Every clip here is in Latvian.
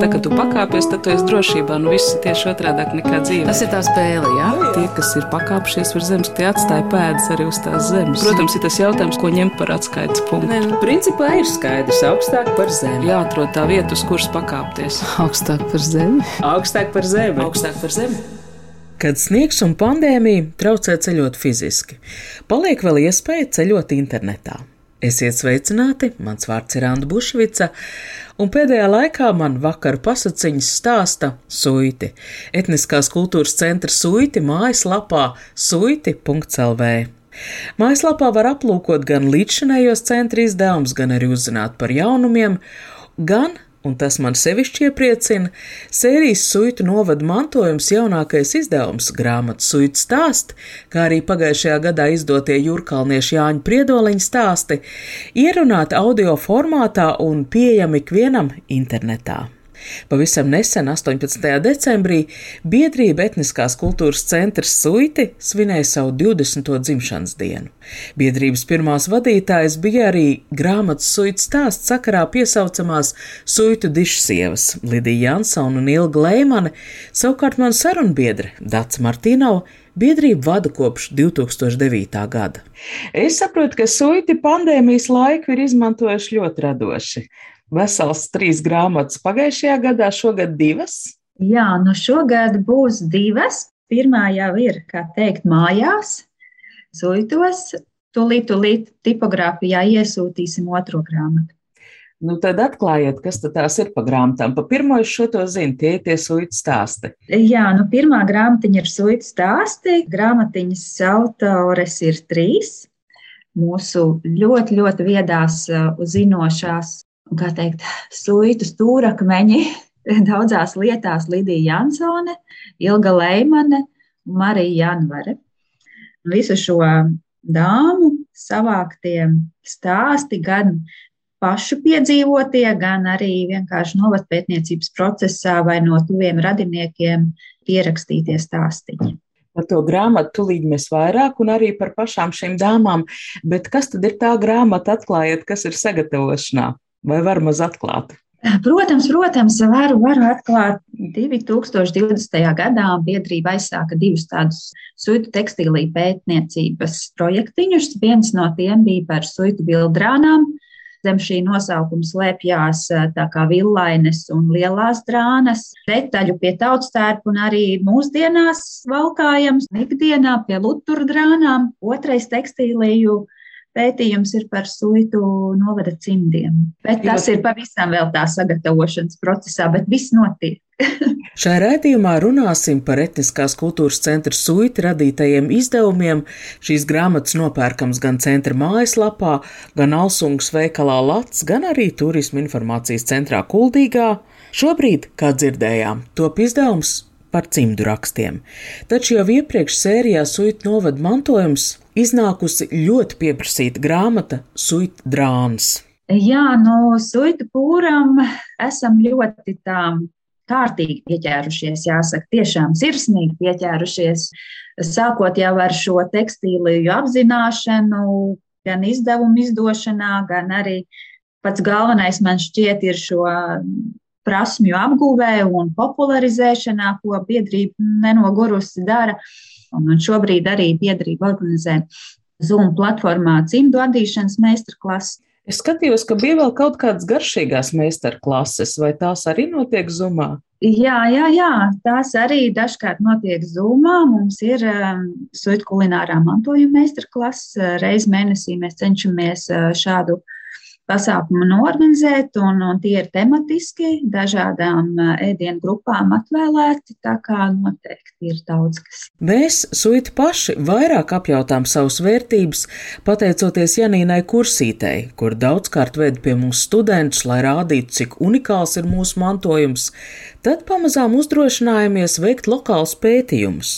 Tā, kad tu pakāpies, tad tu esi drošībā. Nu, viss ir tieši otrādāk nekā dzīve. Tas ir tā spēle, jā? Tie, kas ir pakāpšies virs zemes, tie atstāja pēdas arī uz tās zemes. Protams, ir tas jautājums, ko ņemt par atskaites punktu. Nē, nu, principā ir skaidrs, augstāk par zemi. Jāatrod tā vieta, uz kuras pakāpties. Augstāk par zemi. Augstāk par zemi. Augstāk par zemi. Kad sniegs un pandēmija traucē ceļot fiziski, paliek vēl iespēja ceļot internetā. Esiet sveicināti, mans vārds ir Anna Bušvica, un pēdējā laikā man vakaru pasaciņas stāsta Suiti, etniskās kultūras centra Suiti mājaslapā suiti.lv. Mājaslapā var aplūkot gan līdzšinējos centra izdevumus, gan arī uzzināt par jaunumiem, gan un tas man sevišķi iepriecina, sērijas suitu novada mantojums jaunākais izdevums grāmatas suitu stāsti, kā arī pagājušajā gadā izdotie jūrkalniešu Jāņa Priedoliņa stāsti, ierunāti audio formātā un pieejami ikvienam internetā. Pavisam nesen, 18. decembrī, biedrība Etniskās kultūras centrs Suiti svinēja savu 20. dzimšanas dienu. Biedrības pirmās vadītājas bija arī grāmatas suitu stāsts sakarā piesaucamās suitu dišsievas Lidija Jansona un Ilga Leimane, savukārt man sarunbiedre Dats Martīnova biedrību vada kopš 2009. gada. Es saprotu, ka suiti pandēmijas laiku ir izmantojuši ļoti radoši vesels trīs grāmatas pagājušajā gadā, šogad divas. Jā, nu šogad būs divas. Pirmā jau ir, kā teikt, mājās, suitos. Tūlīt, tūlīt tipogrāfijā iesūtīsim otro grāmatu. Nu, tad atklājiet, kas tās ir pa grāmatām. Pa pirmo es šo to zinu, tie ir tie suitu stāsti. Jā, nu pirmā grāmatiņa ir suitu stāsti. Grāmatiņas autores ir trīs. Mūsu ļoti, ļoti viedās, zinošās kā teikt, suitu stūrakmeņi daudzās lietās Lidija Jansone, Ilga Leimane un Marija Janvare. Visu šo dāmu savāktie stāsti gan pašu piedzīvotie, gan arī vienkārši novatpētniecības procesā vai no tuviem radiniekiem pierakstītie stāstiņi. Par to grāmatu tūlīt mēs vairāk, un arī par pašām šīm dāmām. Bet kas tad ir tā grāmata, atklājiet, kas ir sagatavošanā? Vai var maz atklāt? Protams, protams, varu, varu atklāt. 2020. gadā biedrība aizsāka divus tādus suitu tekstīlī pētniecības projektiņus. Viens no tiem bija par suitu bildrānām. Zem šī nosaukuma slēpjās tā kā villainas un lielās drānas, detaļu pie tautstērpu un arī mūsdienās valkājams ikdienā pie luturdrānām. Otrais tekstīliju pētījums ir par suitu novada cimdiem. Bet tas ir pavisam vēl tā sagatavošanas procesā, bet viss notiek. Šajā raidījumā runāsim par etniskās kultūras centra suiti radītajiem izdevumiem. Šīs grāmatas nopērkams gan centra mājaslapā, gan Alsungas veikalā Lats, gan arī Turisma informācijas centrā Kuldīgā. Šobrīd, kā dzirdējām, top izdevums par cimdu rakstiem. Taču jau iepriekš sērijā Suita novada mantojums iznākusi ļoti pieprasīta grāmata Suita drāns. Jā, no Suita pūram esam ļoti tā kārtīgi pieķērušies, jāsaka, tiešām sirsnīgi pieķērušies, sākot jau ar šo tekstīliju apzināšanu, gan izdevumu izdošanā, gan arī pats galvenais man šķiet ir šo prasmju apgūvē un popularizēšanā, ko biedrība nenogurusi dara. Un šobrīd arī biedrība organizē Zoom platformā cimdu adīšanas meistarklases. Es skatījos, ka bija vēl kaut kādas garšīgās meistarklases, vai tās arī notiek Zoomā? Jā, jā, jā, tās arī dažkārt notiek Zoomā. Mums ir um, suitu kulinārā mantojuma meistarklase. Reiz mēnesī mēs cenšamies uh, šādu uh, pasākumu norganizēt, un, un tie ir tematiski dažādām ēdienu grupām atvēlēti, tā kā noteikti ir daudz kas. Mēs, suiti paši, vairāk apjautām savus vērtības, pateicoties Janīnai Kursītei, kur daudzkārt ved pie mums studentus, lai rādītu, cik unikāls ir mūsu mantojums, tad pamazām uzdrošinājāmies veikt lokālus pētījumus.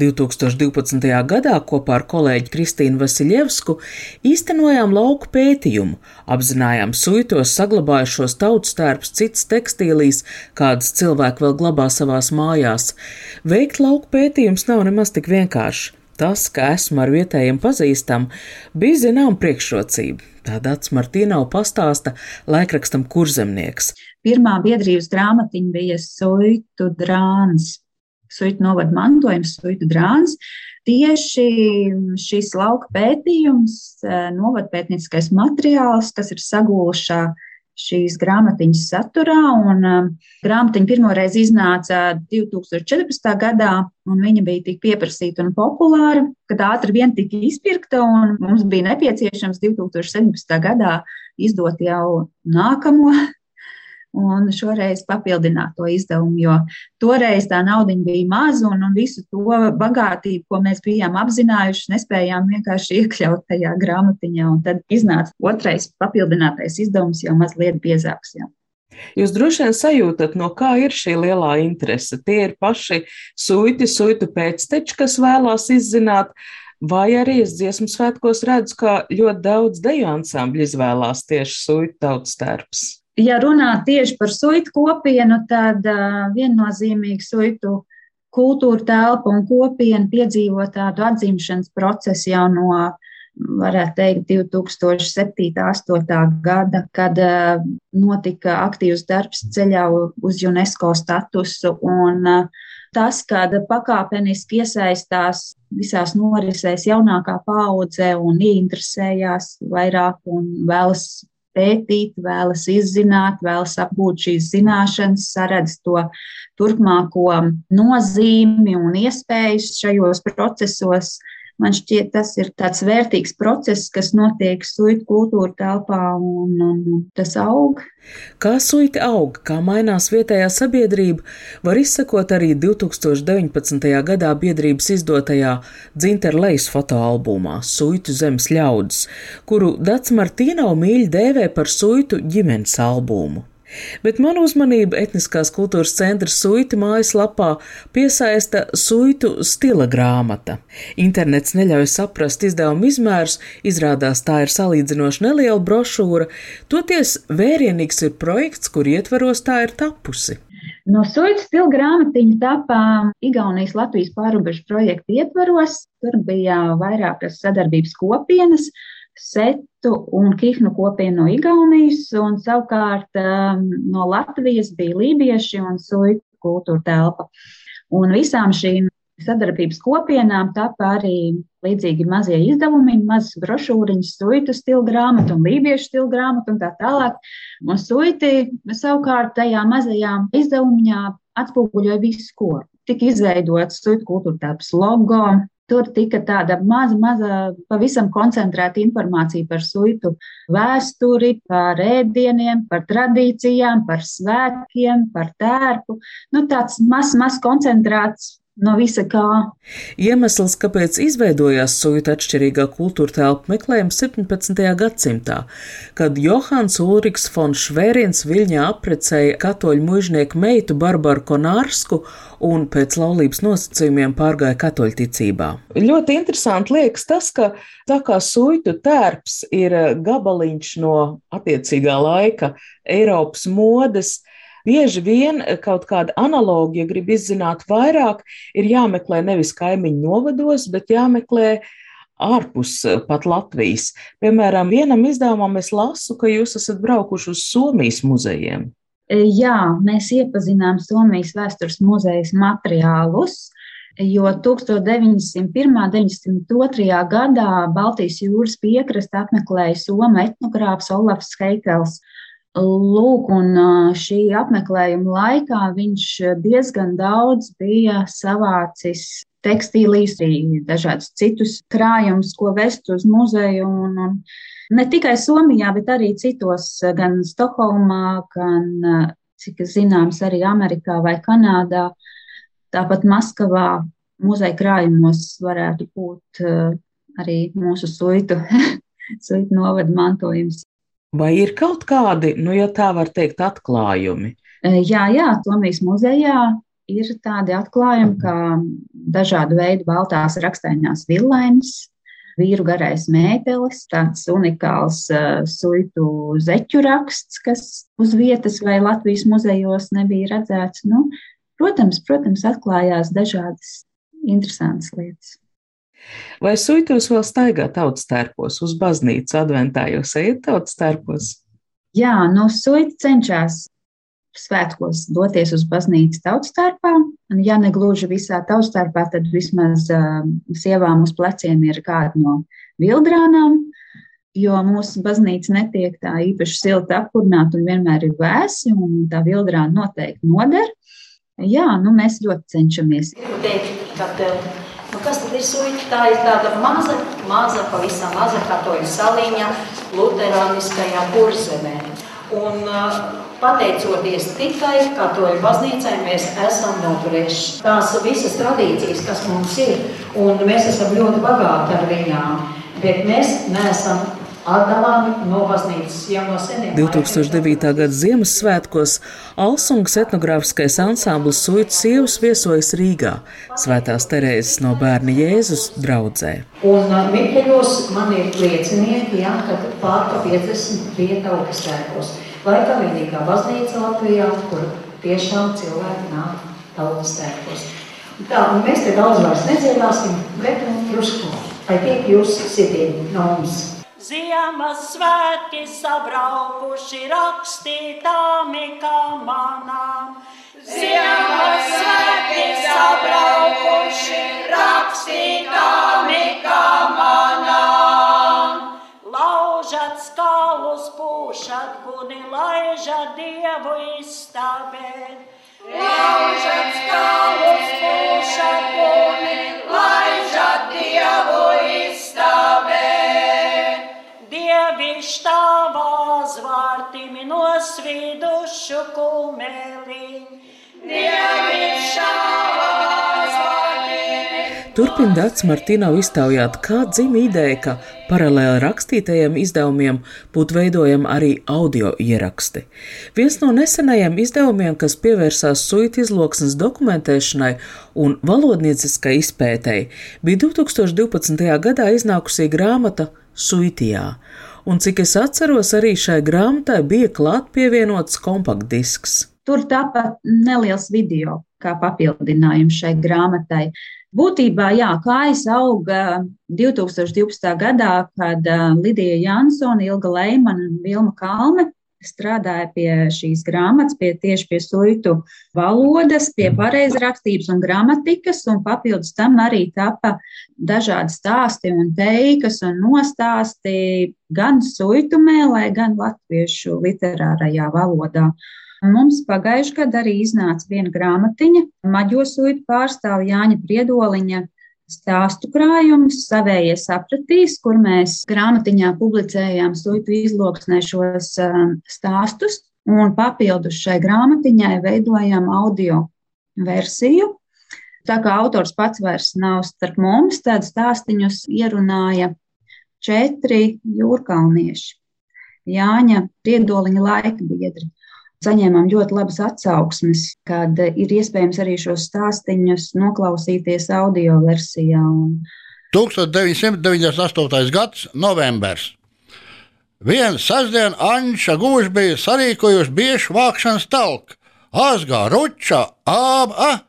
2012. gadā kopā ar kolēģi Kristīnu Vasiljevsku īstenojām lauku pētījumu, apzinājāmies apzinājām suitos saglabājušos tautstērpus citas tekstīlīs, kādas cilvēki vēl glabā savās mājās. Veikt lauku pētījums nav nemaz tik vienkārši. Tas, ka esmu ar vietējiem pazīstam, bija zinām priekšrocība. Tādāds Martīnau pastāsta laikrakstam kurzemnieks. pirmā biedrības grāmatiņa bija Suitu drāns, Suitu novada mantojums, Suitu drāns. Tieši šis lauka pētījums, novadpētnieciskais materiāls, kas ir sagūšā šīs grāmatiņas saturā. Un, uh, grāmatiņa pirmoreiz iznāca 2014. gadā, un viņa bija tik pieprasīta un populāra, ka tā ātri vien tika izpirkta, un mums bija nepieciešams 2017. gadā izdot jau nākamo un šoreiz papildināt to izdevumu, jo toreiz tā nauda bija maza un, un visu to bagātību, ko mēs bijām apzinājuši, nespējām vienkārši iekļaut tajā grāmatiņā. Tad iznāca otrais papildinātais izdevums jau mazliet biezāks. Jā. Jūs droši vien sajūtat, no kā ir šī lielā interese. Tie ir paši suiti, suitu pēcteči, kas vēlās izzināt, vai arī es dziesmu svētkos redzu, ka ļoti daudz deju ansambļu izvēlās tieši suitu tautas tērps ja runā tieši par suitu kopienu, tad viennozīmīgi suitu kultūra telpa un kopiena piedzīvo tādu atzimšanas procesu jau no, varētu teikt, 2007. 8. gada, kad notika aktīvs darbs ceļā uz UNESCO statusu. Un, tas, kad pakāpeniski iesaistās visās norisēs jaunākā paudze un ieinteresējās vairāk un vēlas pētīt, vēlas izzināt, vēlas apgūt šīs zināšanas, saredz to turpmāko nozīmi un iespējas šajos procesos. Man šķiet, tas ir tāds vērtīgs process, kas notiek suitu kultūra telpā, un, un tas aug. Kā suiti aug, kā mainās vietējā sabiedrība, var izsekot arī 2019. gadā biedrības izdotajā Dzinterlejas fotoalbumā Suitu zemes ļaudis, kuru Dats Martīnau mīļi dēvē par suitu ģimenes albumu. Bet manu uzmanību etniskās kultūras centra suita mājaslapā piesaista suitu stila grāmata. Internets neļauj saprast izdevuma izmērus, izrādās tā ir salīdzinoši neliela brošūra, toties vērienīgs ir projekts, kur ietveros tā ir tapusi. No Suitas stila grāmatiņa tapā Igaunijas Latvijas pārobežu projekta ietvaros. Tur bija vairākas sadarbības kopienas, setu un kihnu kopienu no Igaunijas, un savukārt um, no Latvijas bija lībieši un suitu kultūra telpa. Un visām šīm sadarbības kopienām tapa arī līdzīgi mazie izdevumi, mazas brošūriņas, suitu stila grāmatu un lībiešu stila grāmatu un tā tālāk. Un suiti savukārt tajā mazajā izdevumiņā atspoguļoja visu, ko. Tika izveidots suitu kultūra telpas logo, Tur tika tāda maza, maza, pavisam koncentrēta informācija par suitu vēsturi, par ēdieniem, par tradīcijām, par svētkiem, par tērpu. Nu, tāds mazs, mazs koncentrēts no visa kā. Iemesls, kāpēc izveidojās suita atšķirīgā kultūra telpa meklējums 17. gadsimtā, kad Johans Ulriks von Švērins Viļņā aprecēja katoļu mužnieku meitu Barbaru Konārsku un pēc laulības nosacījumiem pārgāja katoļticībā. Ļoti interesanti liekas tas, ka tā kā suitu tērps ir gabaliņš no attiecīgā laika Eiropas modes, Bieži vien eh, kaut kāda analoģija, ja grib izzināt vairāk, ir jāmeklē nevis kaimiņu novados, bet jāmeklē ārpus eh, pat Latvijas. Piemēram, vienam izdevumam es lasu, ka jūs esat braukuši uz Somijas muzejiem. E, jā, mēs iepazinām Somijas vēstures muzejas materiālus, jo 1901. un 1902. gadā Baltijas jūras piekrasta apmeklēja Somu etnogrāfs Olafs Heikels. Lūk, un šī apmeklējuma laikā viņš diezgan daudz bija savācis tekstīlīs, arī dažādus citus krājumus, ko vest uz muzeju. Un, un ne tikai Somijā, bet arī citos, gan Stokholmā, gan, cik zināms, arī Amerikā vai Kanādā. Tāpat Maskavā muzeja krājumos varētu būt arī mūsu suitu, suitu novada mantojums. Vai ir kaut kādi, nu, ja tā var teikt, atklājumi? E, jā, jā, Tomijas muzejā ir tādi atklājumi, kā dažādu veidu baltās rakstainās villainas, vīru garais mētelis, tāds unikāls uh, suitu zeķu raksts, kas uz vietas vai Latvijas muzejos nebija redzēts. Nu, protams, protams, atklājās dažādas interesantas lietas. Vai suitos vēl staigā tautas tērpos uz baznīcu adventā, jūs ejat tautas tērpos? Jā, no suita cenšas svētkos doties uz baznīcu tautstarpā. Un, ja ne gluži visā tautstarpā, tad vismaz uh, sievām uz pleciem ir kāda no vildrānām, jo mūsu baznīca netiek tā īpaši silti apkurināta un vienmēr ir vēsi, un tā vildrāna noteikti noder. Jā, nu mēs ļoti cenšamies. Teikt, ka, nu kas tad ir suita? Tā ir tāda maza, maza, pavisam maza katoļu saliņa luterāniskajā kurzemē. Un, uh, Pateicoties tikai katoļu baznīcai, mēs esam noturējuši tās visas tradīcijas, kas mums ir. Un mēs esam ļoti bagāti ar viņām, bet mēs neesam atdalāmi no baznīcas jau no seniem. 2009. gada Ziemassvētkos Alsungas etnogrāfiskais ansamblis Suitu sievas viesojas Rīgā, Svētās Terēzes no bērna Jēzus draudzē. Un uh, Mikeļos man ir liecinieki, ja, ka pārpa 50 vieta augstēkos laikam vienīgā baznīca Latvijā, kur tiešām cilvēki nāk tautas tēkos. Tā, mēs te daudz vairs nedziedāsim, bet nu, drusku, lai tiek jūs sitieni no mums. Ziemassvētki sabraukuši rakstītāmi kā manām. Ziemassvētki sabraukuši rakstītāmi kā manām. Laužat skalus pūšat kuni, laižat dievu izstāvēt. Laužat skalus zvārtimi nosvīdušu kumeliņ. Turpina Dārts Martīnau iztaujāt, kā dzimta ideja, ka paralēli rakstītajiem izdevumiem būtu veidojami arī audio ieraksti. Viens no nesenajiem izdevumiem, kas pievērsās suitu izloksnes dokumentēšanai un valodnieciskai izpētēji, bija 2012. gadā iznākusī grāmata Suitijā, un cik es atceros, arī šai grāmatai bija klāt pievienots kompaktdisks. Tur tāpat neliels video kā papildinājums šai grāmatai. Būtībā, jā, kājas auga 2012. gadā, kad Lidija Jansona, Ilga Leimana un Vilma Kalme strādāja pie šīs grāmatas, pie tieši pie suitu valodas, pie pareizrakstības un gramatikas, un papildus tam arī tapa dažādi stāsti un teikas un nostāsti gan suitu mēlē, gan latviešu literārajā valodā. Mums pagājušajā gadā arī iznāca viena grāmatiņa, maģosuita pārstāvja Jāņa Priedoliņa stāstu krājums, savējie sapratīs, kur mēs grāmatiņā publicējām suitu izloksnē šos um, stāstus, un papildus šai grāmatiņai veidojām audio versiju. Tā kā autors pats vairs nav starp mums, tad stāstiņus ierunāja četri jūrkalnieši. Jāņa Priedoliņa laika biedri saņēmām ļoti labas atsauksmes, kad ir iespējams arī šos stāstīņus noklausīties audio versijā. 1998. gads, novembris. Vienu sestdienu Anša Gūža bija sarīkojusi biežu vākšanas talku. Azgā, ruča, āba,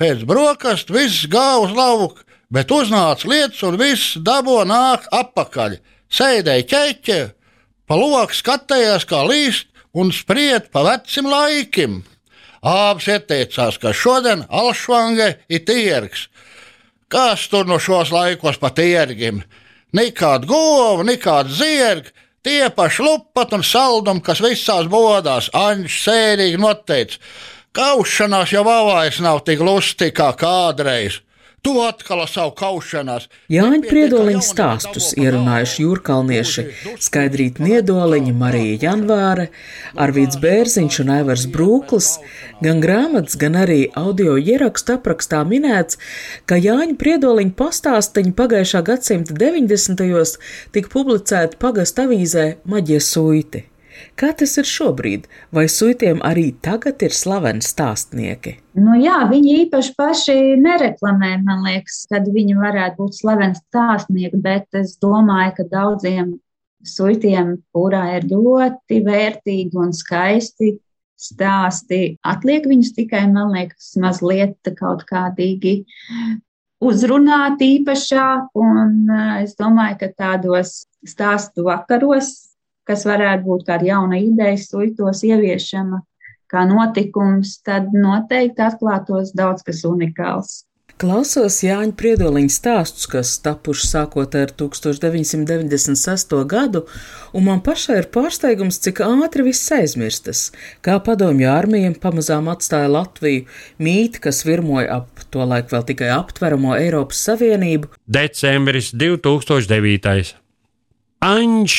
pēc brokastu viss gāja uz lauku, bet uznāca lietas un viss dabo nāk atpakaļ. Sēdēja ķeķe, pa loku skatējās, kā līst, un spried pa vecim laikim. Ābs ieteicās, ka šodien Alšvange ir tirgs. Kas tur no šos laikos pa tirgim? Nekāda gova, nekāda zirga, tie paši lupat un saldumi, kas visās bodās, Anģis sērīgi noteica. Kaušanās jau vavājas nav tik lustīgi kā kādreiz. Tu atkal savu kaušanās. Jāņa Priedoliņa stāstus ierunājuši jūrkalnieši Skaidrīt Niedoliņa, Marija Janvāre, Arvīts Bērziņš un Aivars Brūklis. Gan grāmatas, gan arī audio ierakstu aprakstā minēts, ka Jāņa Priedoliņa pastāstiņi pagājušā gadsimta 90. tika publicēti pagast avīzē Maģie Suiti. Kā tas ir šobrīd? Vai suitiem arī tagad ir slaveni stāstnieki? Nu jā, viņi īpaši paši nereklamē, man liekas, kad viņi varētu būt slaveni stāstnieki, bet es domāju, ka daudziem suitiem pūrā ir ļoti vērtīgi un skaisti stāsti. Atliek viņus tikai, man liekas, mazliet kaut kādīgi uzrunāt īpašāk, un eh, es domāju, ka tādos stāstu vakaros kas varētu būt kāda jauna ideja, suitos ieviešama, kā notikums, tad noteikti atklātos daudz kas unikāls. Klausos Jāņa Priedoliņa stāstus, kas tapuši sākot ar 1996. gadu, un man pašai ir pārsteigums, cik ātri viss aizmirstas. Kā padomju armija pamazām atstāja Latviju, mīti, kas virmoja ap to laiku vēl tikai aptveramo Eiropas Savienību. Decembris 2009. Anģis,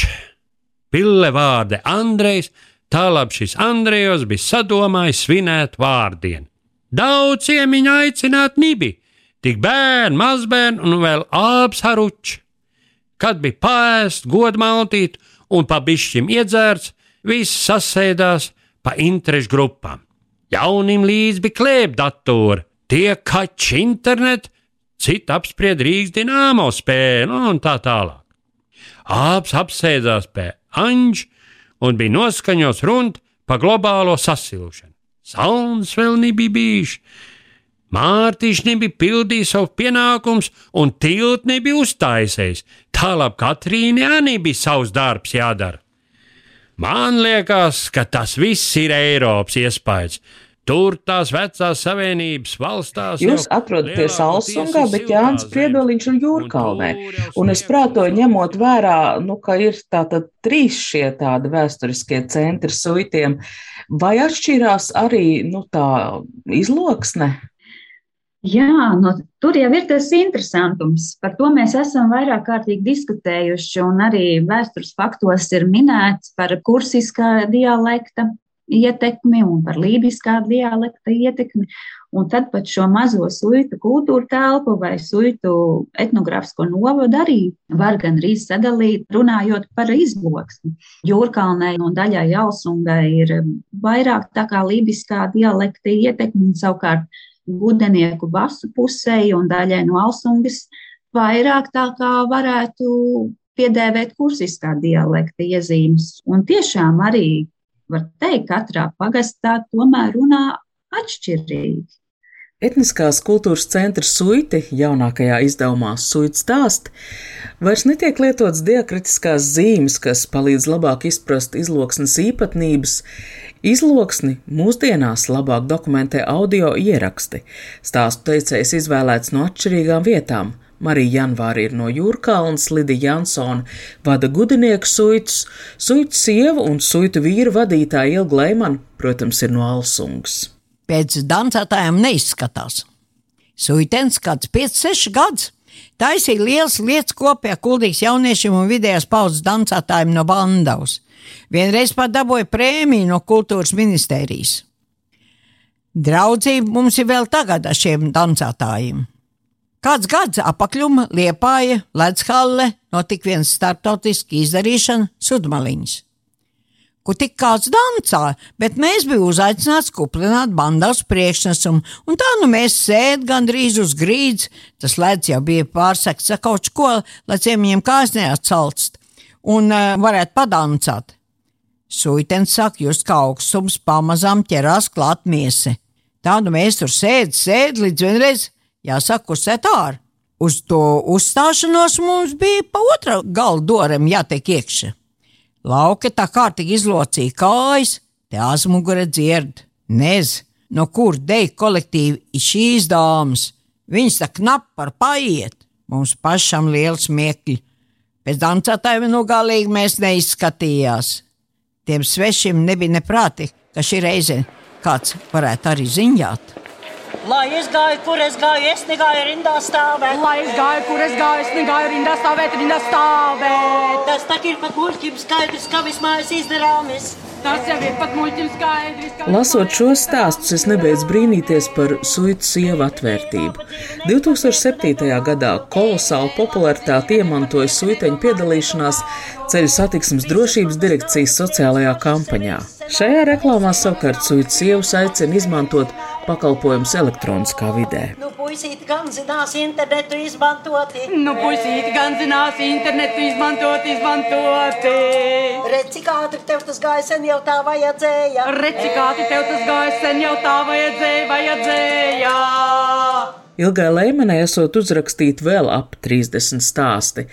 pille vārde Andrejs, tālāk šis Andrejs bija sadomājis svinēt vārdienu. Daudz ciemiņu aicināt nibi tik bērni, mazbērni un vēl apsaruči. Kad bija pēst, godmaltīt un pa bišķim iedzērts, viss sasēdās pa interešu grupām. Jaunim līdz bija klēpdatori, tie kači internet, citi apspried Rīgas dināmo spēli un tā tālāk. Abs apsēdās pie Anģa un bija noskaņots runt pa globālo sasilšanu. Sauns vēl nebija bijis, Mārtiņš nebija pildījis savu pienākumus, un tilts nebija uztaisījis. Tālāk Katrīne arī bija savs darbs jādara. Man liekas, ka tas viss ir Eiropas iespējas. Tur tās vecās savienības valstās. Jūs atrodaties Alsungā, bet Jānis Priedoliņš ir Jūrkalnē. Un es prātoju, ņemot vērā, nu, ka ir tātad trīs šie tādi vēsturiskie centri suitiem, vai atšķirās arī, nu, tā izloksne? Jā, nu, tur jau ir tas interesantums. Par to mēs esam vairāk kārtīgi diskutējuši, un arī vēstures faktos ir minēts par kursiskā dialekta ietekmi un par lībiskā dialekta ietekmi. Un tad pat šo mazo suitu kultūra telpu vai suitu etnogrāfisko novadu arī var gan arī sadalīt, runājot par izloksni. Jūrkalnai un daļai Jausungai ir vairāk tā kā lībiskā dialekta ietekme un savukārt gudenieku basu pusē un daļai no Alsungas vairāk tā kā varētu piedēvēt kursiskā dialekta iezīmes. Un tiešām arī var teikt, katrā pagastā tomēr runā atšķirīgi. Etniskās kultūras centra suiti, jaunākajā izdevumā Suits stāst, vairs netiek lietots diakritiskās zīmes, kas palīdz labāk izprast izloksnes īpatnības, Izloksni mūsdienās labāk dokumentē audio ieraksti. Stāstu teicējs izvēlēts no atšķirīgām vietām. Marija Janvāra ir no Jūrkalnas, Lidija Jansona vada gudinieku suitus, suitu sievu un suitu vīru vadītāja Ilga Leimana, protams, ir no Alsungas. Pēc dancētājiem neizskatās. Suitens kāds 5-6 gadus. Taisīja liels lietas kopējā kuldīgs jauniešiem un vidējās paudzes dancētājiem no Bandavas. Vienreiz pat dabūja prēmiju no kultūras ministērijas. Draudzība mums ir vēl tagad ar šiem dancētājiem. Kāds gads apakļuma liepāja Ledskalle notika viens starptautiski izdarīšana sudmaliņas, kur tik kāds dancā, bet mēs bijām uzaicināti kuplināt bandās priekšnesumu, un tā nu mēs sēd gandrīz uz grīdas, tas ledus jau bija pārsekts ar kaut ko, lai ciemiņiem kājas neatsalst, un uh, varētu padancāt. Suitens saka, jūs kā augstums pamazām ķerās klāt miesi. Tādu mēs tur sēd, sēd līdz vienreiz, jāsaka, uzsēt ārā. Uz to uzstāšanos mums bija pa otra gala dorem jātiek iekšā. Lauka tā kārtīgi izlocīja kājas, te azmugure dzird. Nez, no kur deja kolektīvi ir šīs dāmas. Viņas tā knap par paiet, mums pašam liels miekļi. Pēc dancētājiem nu galīgi mēs neizskatījās. Tiem svešiem nebija neprāti, ka šī reize kāds varētu arī ziņāt. Lai es gāju, kur es gāju, es negāju rindā stāvēt. Lai es gāju, kur es gāju, es negāju rindā stāvēt, rindā stāvēt. Tas tā ir pat muļķim skaidrs, ka vismaz izdarāmies. Tas jau ir pat muļķim skaidrs. Ka... Lasot šos stāstus, es nebeidzu brīnīties par suitu sievu atvērtību. 2007. gadā kolosālu popularitāti iemantoja suiteņu piedalīšanās ceļu satiksmes drošības direkcijas sociālajā kampaņā. Šajā reklāmā savukārt suitu sievas aicina izmantot pakalpojumus elektroniskā vidē. Nu, puisīti gan zinās internetu izmantoti. Nu, puisīti gan zinās internetu izmantot, izmantoti. Redz, cik ātri tev tas gāja sen jau tā vajadzēja. Redz, cik ātri tev tas gāja sen jau tā vajadzēja, vajadzēja. Ilgai Lēmanai esot uzrakstīti vēl ap 30 stāsti.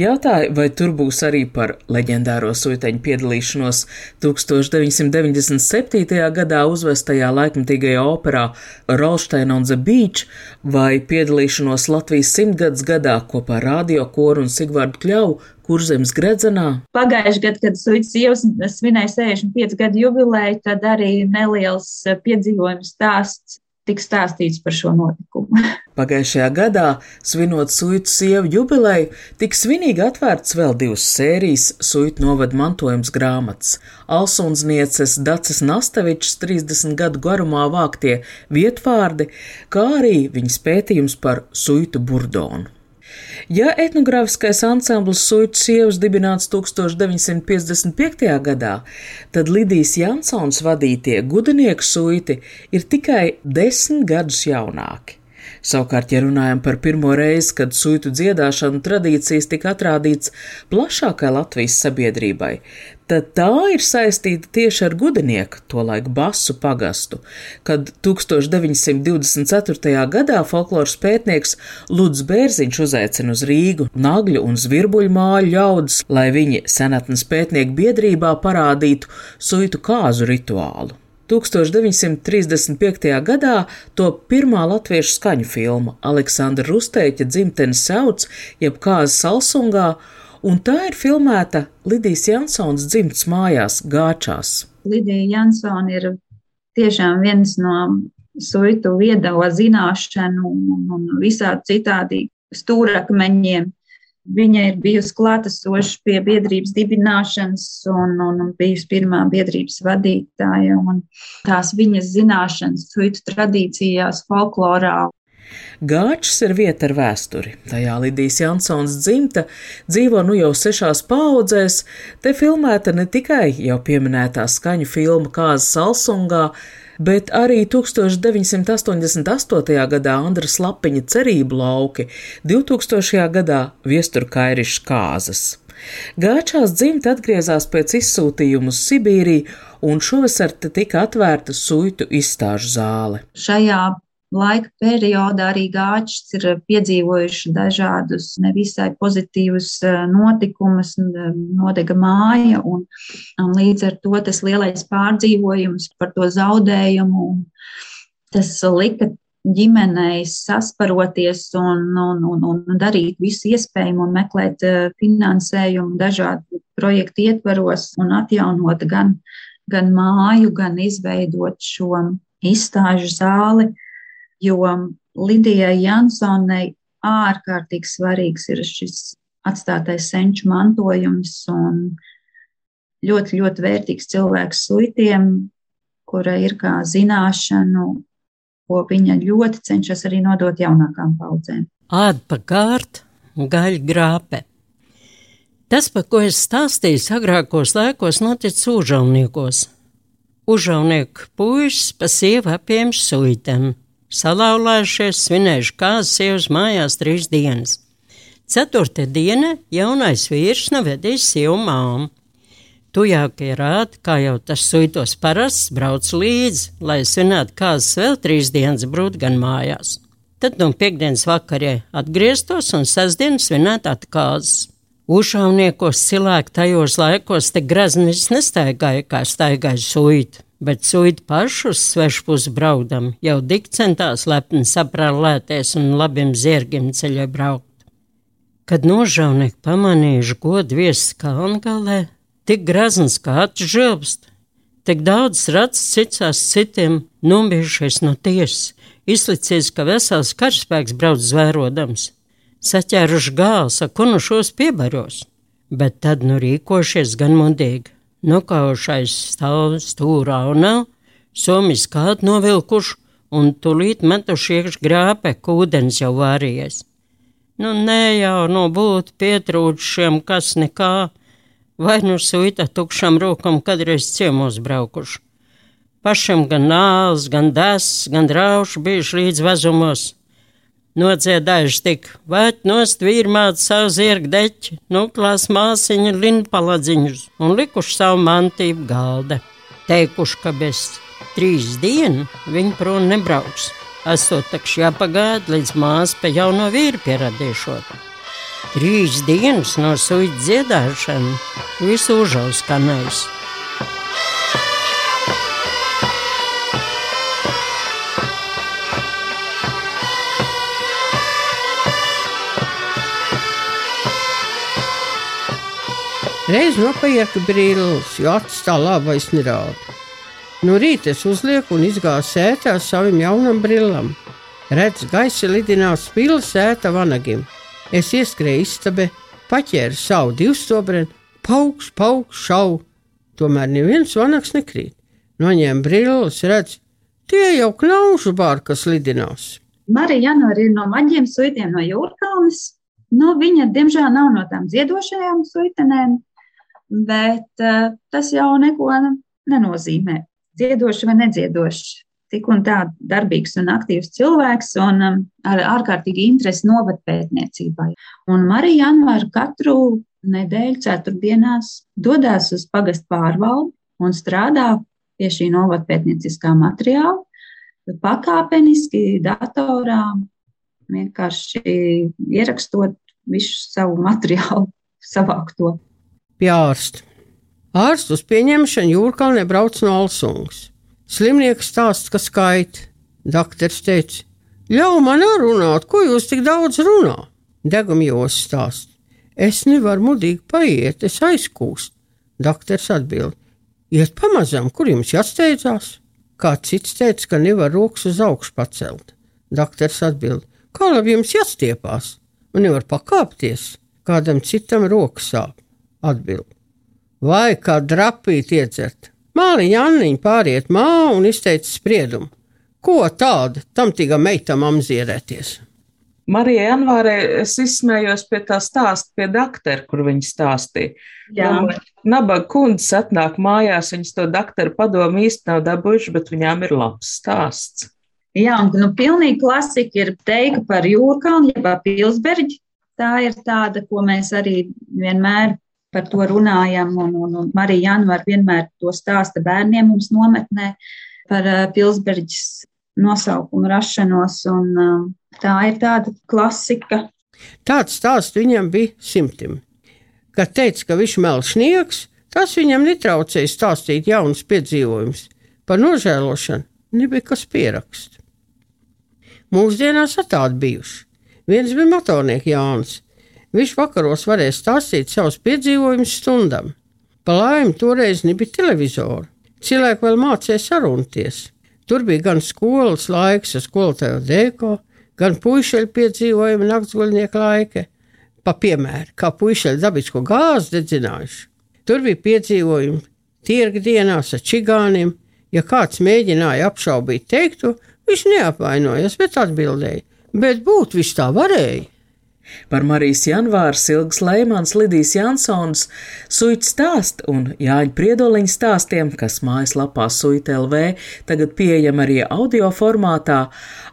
Jautāja, vai tur būs arī par leģendāro suiteņu piedalīšanos 1997. gadā uzvestajā laikmatīgajā operā Rolstein on the Beach vai piedalīšanos Latvijas simtgadus gadā kopā ar Radio Koru un Sigvārdu Kļauju Kurzemes gredzenā. Pagājušajā gadā, kad Suits sievas svinēja 65 gadu jubileju, tad arī neliels piedzīvojums stāsts tika stāstīts par šo notikumu. Pagājušajā gadā, svinot suitu sievu jubileju, tika svinīgi atvērts vēl divas sērijas suitu novada mantojums grāmatas - Alsunsnieces Dacis Nastavičs 30 gadu garumā vāktie vietvārdi, kā arī viņas pētījums par suitu burdonu. Ja etnogrāfiskais ansamblis Suitu sievas dibināts 1955. gadā, tad Lidijas Jansons vadītie gudinieku suiti ir tikai desmit gadus jaunāki. Savukārt, ja runājam par pirmo reizi, kad suitu dziedāšanu tradīcijas tika atrādīts plašākai Latvijas sabiedrībai, tad tā ir saistīta tieši ar gudinieku, tolaik basu pagastu, kad 1924. gadā folkloras pētnieks Ludz Bērziņš uzaicina uz Rīgu nagļu un zvirbuļu māļu ļaudis, lai viņi senatnes pētnieku biedrībā parādītu suitu kāzu rituālu. 1935. gadā to pirmā latviešu skaņu filma Aleksandra Rustēķa dzimtenes sauc, jeb kāzas Salsungā, un tā ir filmēta Lidijas Jansons dzimts mājās Gāčās. Lidija Jansona ir tiešām viens no suitu viedo zināšanu un, un visādi citādi stūrakmeņiem Viņa ir bijusi klātesoša pie biedrības dibināšanas un, un, un bijusi pirmā biedrības vadītāja. Tās viņas zināšanas, suitu tradīcijās, folklorā Gāčs ir vieta ar vēsturi. Tajā Lidijas Jansons dzimta dzīvo nu jau sešās paudzēs, te filmēta ne tikai jau pieminētā skaņu filma Kāza Salsungā, bet arī 1988. gadā Andras Lapiņa cerību lauki, 2000. gadā viesturkairišs kāzas. Gāčās dzimta atgriezās pēc izsūtījuma uz Sibīriju, un šovasar te tika atvērta suitu izstāžu zāle. Šajā laika periodā arī gāķis ir piedzīvojuši dažādus nevisai pozitīvus eh, notikumus, eh, nodega māja, un, un līdz ar to tas lielais pārdzīvojums par to zaudējumu, tas lika ģimenei sasparoties un, un, un, un darīt visu iespējamo, meklēt eh, finansējumu dažādu projektu ietvaros un atjaunot gan, gan māju, gan izveidot šo izstāžu zāli jo Lidijai Jansonai ārkārtīgi svarīgs ir šis atstātais senču mantojums un ļoti, ļoti vērtīgs cilvēks suitiem, kura ir kā zināšanu, ko viņa ļoti cenšas arī nodot jaunākām paudzēm. Kārt, gaļa grāpe. Tas, par ko es stāstīju, agrākos laikos noticis užauniekos. Užaunieku puisis pa sievu apiem suitam salauzājušies, svinējuši kāzas sievas mājās trīs dienas. Ceturtā diena jaunais vīrs nevedīs sievu māmu. Tujākie rādi, kā jau tas suitos parasts, brauc līdzi, lai svinētu kāzas vēl trīs dienas brūt gan mājās. Tad no piekdienas vakarē atgrieztos un sestdien svinētu atkāzes. Ušauniekos cilvēki tajos laikos te graznis nestaigāja, kā staigāja suita bet suiti paši uz svešpus braudam, jau dik centās lepni saprālēties un labiem zirgiem ceļā braukt. Kad nožaunieki pamanījuši godu viesis kalngalē, tik grazns kā atžilbst, tik daudz rats citsās citiem nobijušies no tiesas, izlicies, ka vesels karaspēks brauc zvērodams, saķēruši gāls, akunušos piebaros, bet tad nu rīkošies gan mudīgi nokaušais stāv stūrā un nav, somis kādu novilkuši un tulīt metuši iekš grāpe, ka ūdens jau vārījies. Nu, nē, jau no būtu pietrūčiem, kas nekā, vai nu suita tukšam rokam kādreiz ciemos braukuši. Pašam gan nāls, gan das, gan drauši bijuši līdz vezumos Nodziedājuši tik, vēt nost vīrmāt savu zirgu deķi, nuklās māsiņa linpaladziņus un likuši savu mantību galda. Teikuši, ka bez trīs dienu viņi prom nebrauks. esot taču jāpagaida, līdz māsa pie jauno vīru pieradīšot. Trīs dienas no suitas dziedāšana visu uzauskanējis. Reiz nopērku brīnums, jo acis tā labi vairs nerāda. No rīta es uzlieku un izgāju sētā savam jaunam brillam. Redz, gaisa lidinās spīla sēta vanagim. Es ieskrēju istabē, paķēru savu divstobreni, paukš, paukš, šau. Tomēr neviens vanags nekrīt. Noņēmu brilles, redz, tie jau knaužu bārkas lidinās. Marija Janora ir no maģiem suitiem no Jūrkalnes. Nu, viņa, diemžēl, nav no tām dziedošajām suitenēm, bet uh, tas jau neko nenozīmē. Dziedošs vai nedziedošs. Tik un tā darbīgs un aktīvs cilvēks un um, ar ārkārtīgi interesi novatpētniecībai. Un Marija Janvāra katru nedēļu ceturtdienās dodas uz pagastu pārvaldu un strādā pie šī novatpētnieciskā materiāla, pakāpeniski datorā, vienkārši ierakstot visu savu materiālu savākto. Pie ārsta. Ārstu uz pieņemšanu jūrkalnē brauc no Alsungas. Slimnieks stāsta, ka skait. Dakteris teica, ļauj man runāt, ko jūs tik daudz runā? Degumjos stāst. Es nevaru mudīgi paiet, es aizkūstu. Dakteris atbild, iet pamazām, kur jums jāsteidzās? Kāds cits teica, ka nevar rokas uz augšu pacelt. Dakteris atbild, kā labi jums jāstiepās, un nevar pakāpties. Kādam citam rokas sāp. Atbild, vai kā drapīt iedzert. Māliņa Anniņa pāriet māju un izteica spriedumu. Ko tādu tam tīkam meitam amzierēties? Marija Janvārē es izsmējos pie tā stāsta pie doktora, kur viņa stāstīja. Jā. Nabaga kundze atnāk mājās, viņas to doktora padomu īsti nav dabūjuši, bet viņām ir labs stāsts. Jā, un nu, pilnīgi klasika ir teika par jūrkalnu, jeb pilsberģi. Tā ir tāda, ko mēs arī vienmēr par to runājam, un, un, un Marija Janvara vienmēr to stāsta bērniem mums nometnē par uh, pilsberģis nosaukumu rašanos, un uh, tā ir tāda klasika. Tāds stāsts viņam bija simtim. Kad teica, ka viņš melšnieks, tas viņam netraucēja stāstīt jaunus piedzīvojumus. Par nožēlošanu nebija kas pierakst. Mūsdienās tādi bijuši. Viens bija motornieks Jānis. Viņš vakaros varēja stāstīt savus piedzīvojumus stundām. Pa laimi toreiz nebija televizora. Cilvēki vēl mācīja sarunties. Tur bija gan skolas laiks, skolotāju dēko, gan puišeļu piedzīvojumi naktsguļnieku laika. Pa piemēru, kā puišeļi dabisko gāzi dedzinājuši. Tur bija piedzīvojumi tirga dienās ar čigāniem. Ja kāds mēģināja apšaubīt teikto, viņš neapvainojās, bet atbildēja: Bet būt viņš tā varēja. Par Marijas janvāras, Ilgas Leimans, Lidijas Jansons, Suita stāstu un Jāņa Priedoliņa stāstiem, kas mājaslapā Suita LV tagad pieejama arī audio formātā,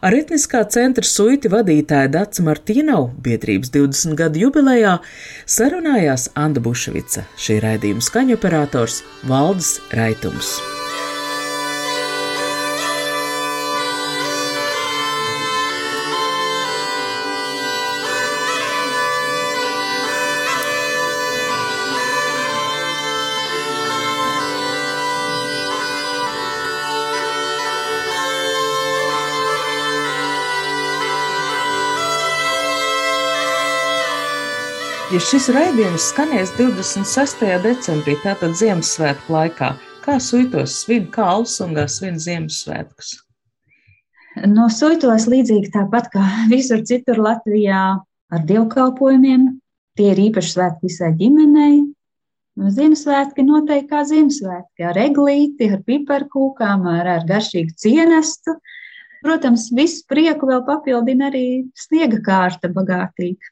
ar etniskā centra Suiti vadītāja Dats Martīnau biedrības 20 gadu jubilejā sarunājās Anda Bušvica, šī raidījuma skaņoperators Valdis Raitums. Ja šis raidījums skanēs 26. decembrī, tātad Ziemassvētku laikā, kā suitos svin, kā Alsungā svin Ziemassvētkus? No suitos līdzīgi tāpat kā visur citur Latvijā ar dievkalpojumiem. Tie ir īpaši svētki visai ģimenei. No Ziemassvētki noteikti kā Ziemassvētki ar eglīti, ar piparkūkām, ar, ar garšīgu cienestu. Protams, visu prieku vēl papildina arī sniega kārta bagātīga.